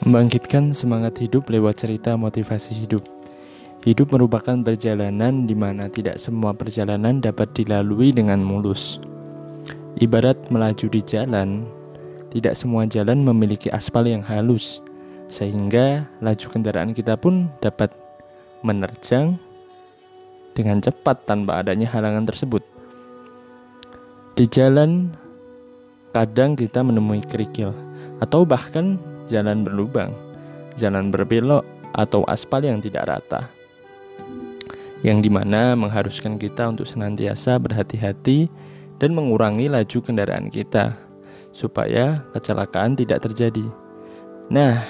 Membangkitkan semangat hidup lewat cerita motivasi hidup. Hidup merupakan perjalanan di mana tidak semua perjalanan dapat dilalui dengan mulus. Ibarat melaju di jalan, tidak semua jalan memiliki aspal yang halus, sehingga laju kendaraan kita pun dapat menerjang dengan cepat tanpa adanya halangan tersebut. Di jalan, kadang kita menemui kerikil, atau bahkan jalan berlubang, jalan berbelok, atau aspal yang tidak rata. Yang di mana mengharuskan kita untuk senantiasa berhati-hati dan mengurangi laju kendaraan kita, supaya kecelakaan tidak terjadi. Nah,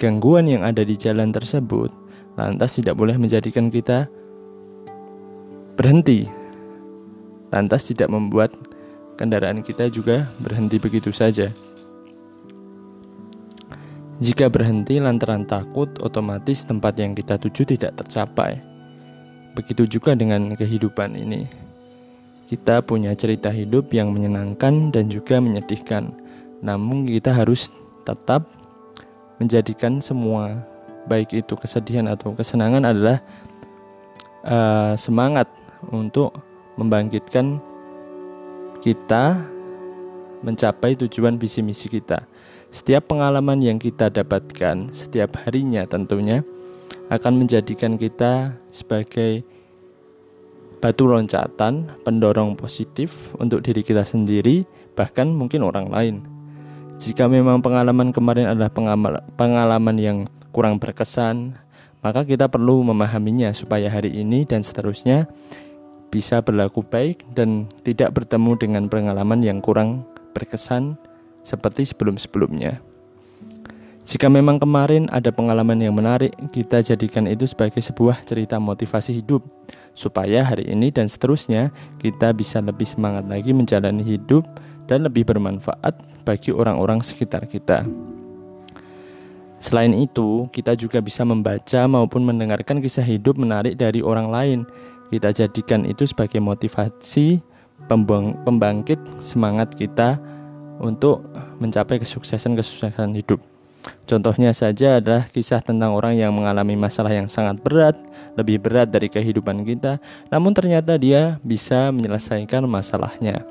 gangguan yang ada di jalan tersebut lantas tidak boleh menjadikan kita berhenti, lantas tidak membuat kendaraan kita juga berhenti begitu saja. Jika berhenti lantaran takut, otomatis tempat yang kita tuju tidak tercapai. Begitu juga dengan kehidupan ini. Kita punya cerita hidup yang menyenangkan dan juga menyedihkan. Namun kita harus tetap menjadikan semua baik itu kesedihan atau kesenangan adalah uh, semangat untuk membangkitkan kita mencapai tujuan visi misi kita. Setiap pengalaman yang kita dapatkan setiap harinya tentunya akan menjadikan kita sebagai batu loncatan, pendorong positif untuk diri kita sendiri, bahkan mungkin orang lain. Jika memang pengalaman kemarin adalah pengalaman yang kurang berkesan, maka kita perlu memahaminya supaya hari ini dan seterusnya bisa berlaku baik dan tidak bertemu dengan pengalaman yang kurang berkesan seperti sebelum-sebelumnya. Jika memang kemarin ada pengalaman yang menarik, kita jadikan itu sebagai sebuah cerita motivasi hidup, supaya hari ini dan seterusnya kita bisa lebih semangat lagi menjalani hidup dan lebih bermanfaat bagi orang-orang sekitar kita. Selain itu, kita juga bisa membaca maupun mendengarkan kisah hidup menarik dari orang lain. Kita jadikan itu sebagai motivasi pembangkit semangat kita untuk mencapai kesuksesan-kesuksesan hidup. Contohnya saja adalah kisah tentang orang yang mengalami masalah yang sangat berat, lebih berat dari kehidupan kita, namun ternyata dia bisa menyelesaikan masalahnya.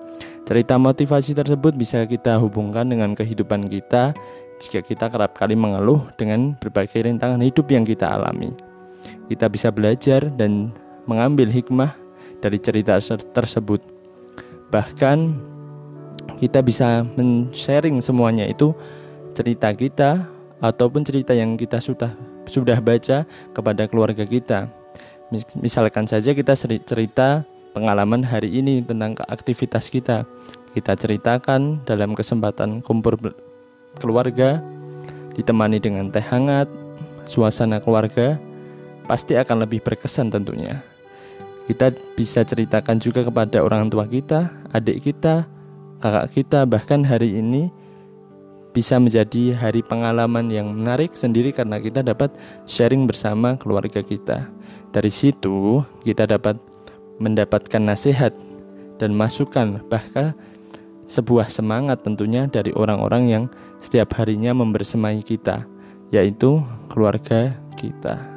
Cerita motivasi tersebut bisa kita hubungkan dengan kehidupan kita jika kita kerap kali mengeluh dengan berbagai rintangan hidup yang kita alami. Kita bisa belajar dan mengambil hikmah dari cerita tersebut. Bahkan kita bisa men-sharing semuanya itu cerita kita ataupun cerita yang kita sudah sudah baca kepada keluarga kita. Misalkan saja kita cerita pengalaman hari ini tentang aktivitas kita. Kita ceritakan dalam kesempatan kumpul keluarga ditemani dengan teh hangat, suasana keluarga pasti akan lebih berkesan tentunya. Kita bisa ceritakan juga kepada orang tua kita, adik kita, kakak kita bahkan hari ini bisa menjadi hari pengalaman yang menarik sendiri karena kita dapat sharing bersama keluarga kita. Dari situ kita dapat mendapatkan nasihat dan masukan bahkan sebuah semangat tentunya dari orang-orang yang setiap harinya membersamai kita, yaitu keluarga kita.